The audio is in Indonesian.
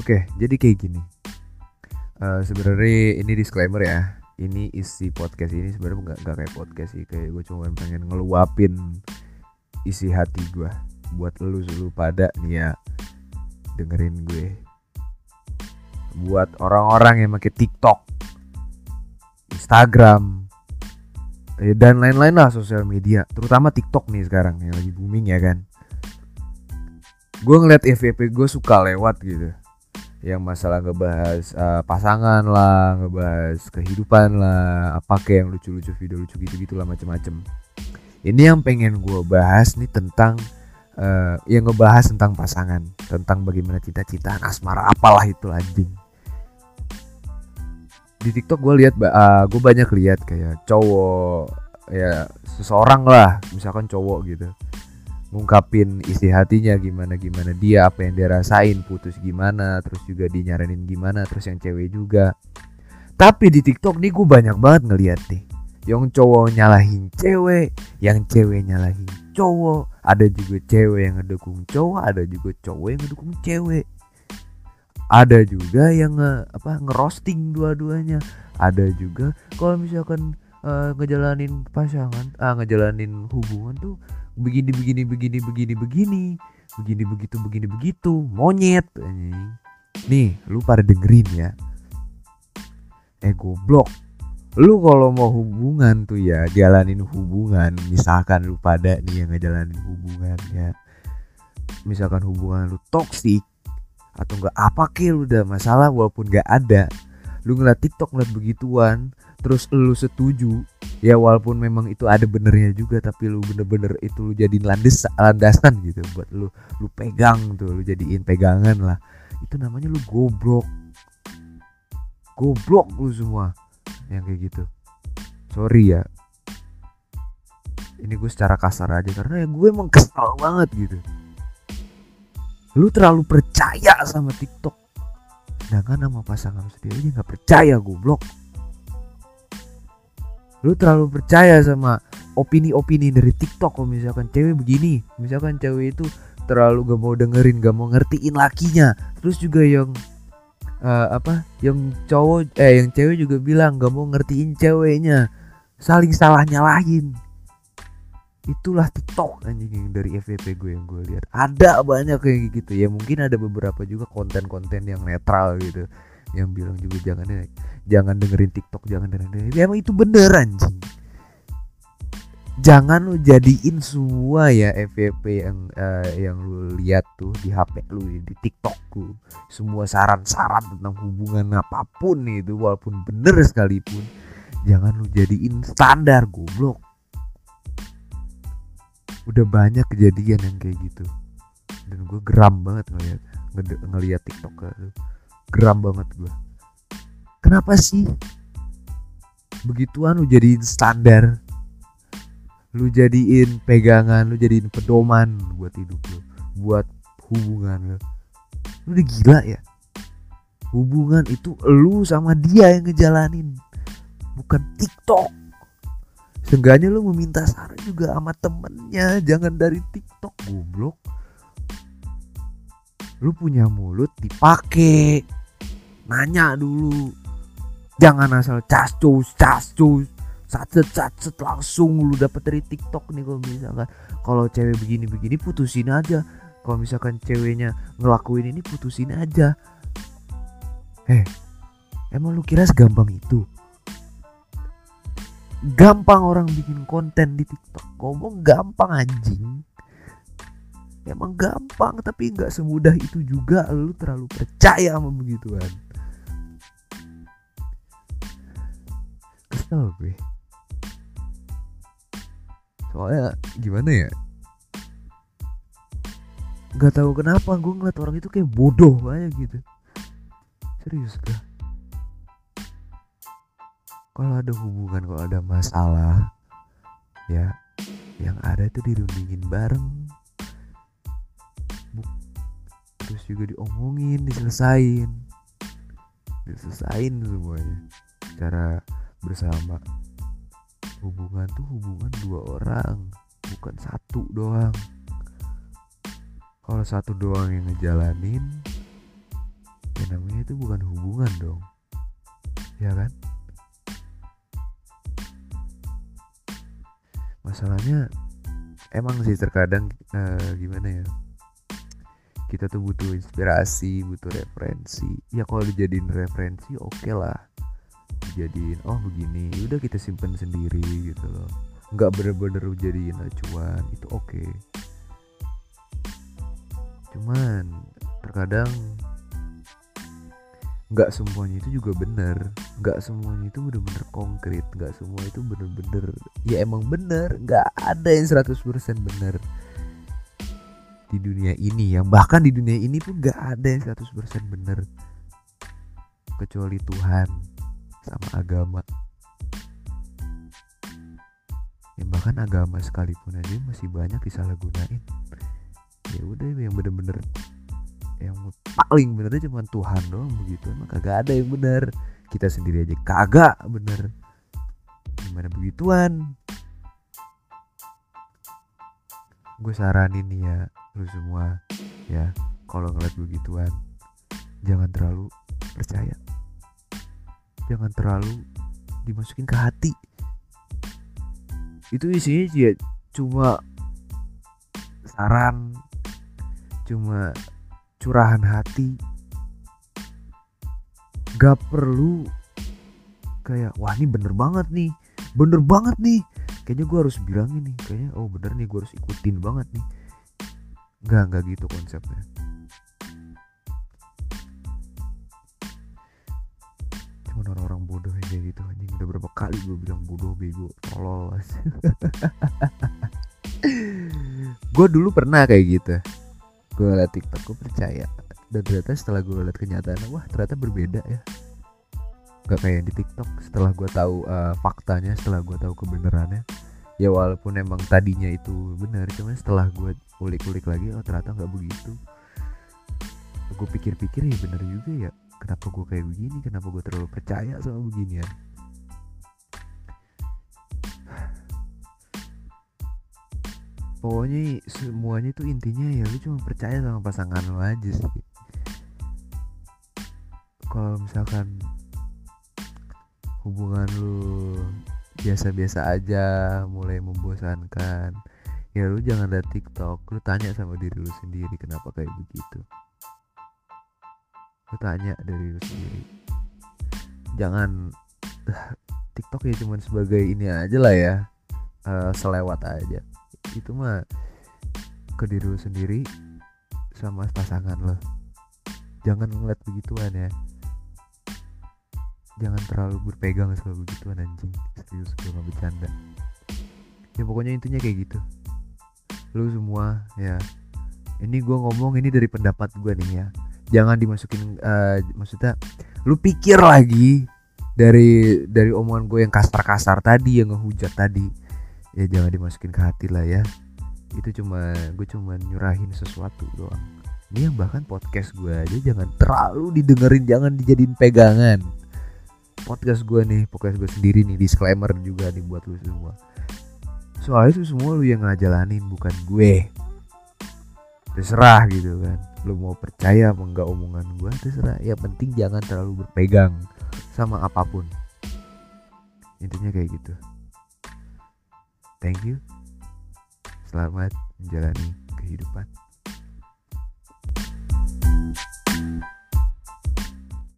Oke, jadi kayak gini. Eh sebenarnya ini disclaimer ya. Ini isi podcast ini sebenarnya nggak nggak kayak podcast sih. Kayak gue cuma pengen ngeluapin isi hati gue buat lu lu pada nih ya dengerin gue. Buat orang-orang yang pakai TikTok, Instagram, eh, dan lain-lain lah sosial media, terutama TikTok nih sekarang yang lagi booming ya kan. Gue ngeliat FVP gue suka lewat gitu yang masalah ngebahas uh, pasangan lah, ngebahas kehidupan lah, apa kayak yang lucu-lucu video lucu gitu-gitu lah macem-macem. Ini yang pengen gue bahas nih tentang uh, yang ngebahas tentang pasangan, tentang bagaimana cita-citaan asmara apalah itu anjing. Di TikTok gue lihat, uh, gue banyak lihat kayak cowok ya seseorang lah, misalkan cowok gitu ngungkapin isi hatinya gimana gimana dia apa yang dia rasain putus gimana terus juga dinyaranin gimana terus yang cewek juga. Tapi di TikTok nih gue banyak banget ngeliat nih yang cowok nyalahin cewek yang cewek nyalahin cowok ada juga cewek yang ngedukung cowok ada juga cowok yang ngedukung cewek. Ada juga yang nge, apa ngerosting dua-duanya. Ada juga kalau misalkan uh, ngejalanin pasangan ah ngejalanin hubungan tuh begini begini begini begini begini begini begitu begini begitu monyet. Nih lu pada dengerin ya. Eh goblok. Lu kalau mau hubungan tuh ya jalanin hubungan. Misalkan lu pada nih yang ngejalanin hubungan ya. Misalkan hubungan lu toksik atau enggak apa ke lu udah masalah walaupun gak ada. Lu ngeliat tiktok ngeliat begituan terus lu setuju ya walaupun memang itu ada benernya juga tapi lu bener-bener itu lu jadiin landes landasan gitu buat lu. Lu pegang tuh lu jadiin pegangan lah. Itu namanya lu goblok. Goblok lu semua. Yang kayak gitu. Sorry ya. Ini gue secara kasar aja karena ya gue emang kesal banget gitu. Lu terlalu percaya sama TikTok. Sedangkan sama pasangan sendiri aja nggak percaya goblok lu terlalu percaya sama opini-opini dari TikTok kalau misalkan cewek begini. Misalkan cewek itu terlalu gak mau dengerin gak mau ngertiin lakinya. Terus juga yang uh, apa yang cowok eh yang cewek juga bilang gak mau ngertiin ceweknya. Saling salah nyalahin itulah TikTok anjing yang dari FVP gue yang gue lihat. Ada banyak kayak gitu. Ya mungkin ada beberapa juga konten-konten yang netral gitu yang bilang juga jangan jangan dengerin TikTok jangan dengerin ya, emang itu bener anjing. Jangan lu jadiin semua ya FVP yang uh, yang lu lihat tuh di HP lu di TikTok lu. Semua saran-saran tentang hubungan apa pun itu walaupun bener sekalipun jangan lu jadiin standar goblok. Udah banyak kejadian yang kayak gitu. Dan gue geram banget ngeliat ngeliat TikTok tuh geram banget gue kenapa sih begituan lu jadiin standar? Lu jadiin pegangan lu jadiin pedoman buat hidup lu buat hubungan lu. Lu udah gila ya? Hubungan itu lu sama dia yang ngejalanin bukan TikTok. Seenggaknya lu meminta saran juga sama temennya Jangan dari TikTok goblok. Lu punya mulut dipakai nanya dulu. Jangan asal cascus cascus sacet sacet langsung lu dapet dari TikTok nih kalau misalkan. Kalau cewek begini begini putusin aja. Kalau misalkan ceweknya ngelakuin ini putusin aja. Eh emang lu kira segampang itu? Gampang orang bikin konten di TikTok. Ngomong gampang anjing. Emang gampang tapi nggak semudah itu juga. Lu terlalu percaya sama begituan kesel gue soalnya gimana ya? Nggak tahu kenapa gue ngeliat orang itu kayak bodoh aja gitu. Serius gak kalau ada hubungan kalau ada masalah ya yang ada itu dirundingin bareng. Terus juga diomongin diselesain. Diselesain semuanya. Cara bersama. Hubungan tuh hubungan dua orang bukan satu doang. Kalau satu doang yang ngejalanin ya namanya itu bukan hubungan dong. Ya kan? Masalahnya emang sih terkadang uh, gimana ya? Kita tuh butuh inspirasi butuh referensi. Ya kalau dijadiin referensi oke okay lah dijadiin oh begini ya udah kita simpen sendiri gitu loh. Nggak bener-bener jadiin acuan itu oke. Okay. cuman terkadang nggak semuanya itu juga bener. Nggak semuanya itu bener-bener konkret. Nggak semua itu bener-bener ya emang bener. Nggak ada yang 100% bener di dunia ini. Yang bahkan di dunia ini pun nggak ada yang 100% bener. Kecuali Tuhan sama agama. Yang bahkan agama sekalipun aja masih banyak disalahgunain. Ya udah yang bener-bener yang paling bener cuma Tuhan doang begitu. Emang kagak ada yang bener. Kita sendiri aja kagak bener. Gimana begituan? Gue saranin nih ya lu semua ya kalau ngeliat begituan jangan terlalu percaya jangan terlalu dimasukin ke hati. Itu isinya ya cuma saran cuma curahan hati. Gak perlu kayak wah ini bener banget nih bener banget nih. Kayaknya gue harus bilang ini kayaknya oh bener nih gue harus ikutin banget nih. Nggak nggak gitu konsepnya bodoh kayak gitu anjing. Udah berapa kali gue bilang bodoh bego tolol. Gue dulu pernah kayak gitu. Gue liat TikTok gue percaya. Dan ternyata setelah gue liat kenyataan wah ternyata berbeda ya. Gak kayak di TikTok. Setelah gue tahu uh, faktanya setelah gue tahu kebenarannya. Ya walaupun emang tadinya itu benar cuman setelah gue ulik-ulik lagi oh ternyata nggak begitu. Gue pikir-pikir ya bener juga ya kenapa gue kayak begini? Kenapa gue terlalu percaya sama beginian pokoknya semuanya itu intinya ya lu cuma percaya sama pasangan lu aja sih. Kalau misalkan hubungan lu biasa-biasa aja mulai membosankan ya lu jangan lihat TikTok lu tanya sama diri lu sendiri kenapa kayak begitu lu tanya dari lu sendiri. Jangan TikTok ya cuman sebagai ini aja lah ya. Uh, selewat aja. Itu mah ke diri lu sendiri sama pasangan lo jangan ngeliat begituan ya. Jangan terlalu berpegang sama begituan anjing. Serius gue gak bercanda. Ya pokoknya intinya kayak gitu. Lu semua ya. Ini gue ngomong ini dari pendapat gue nih ya jangan dimasukin uh, maksudnya lu pikir lagi dari dari omongan gue yang kasar-kasar tadi yang ngehujat tadi. Ya jangan dimasukin ke hati lah ya. Itu cuma gue cuma nyurahin sesuatu doang. Ini yang bahkan podcast gue aja jangan terlalu didengerin jangan dijadiin pegangan. Podcast gue nih podcast gue sendiri nih disclaimer juga nih buat lu semua. Soalnya itu semua lu yang ngajalanin bukan gue terserah gitu kan lu mau percaya apa enggak omongan gue terserah ya penting jangan terlalu berpegang sama apa pun intinya kayak gitu Thank you. Selamat menjalani kehidupan.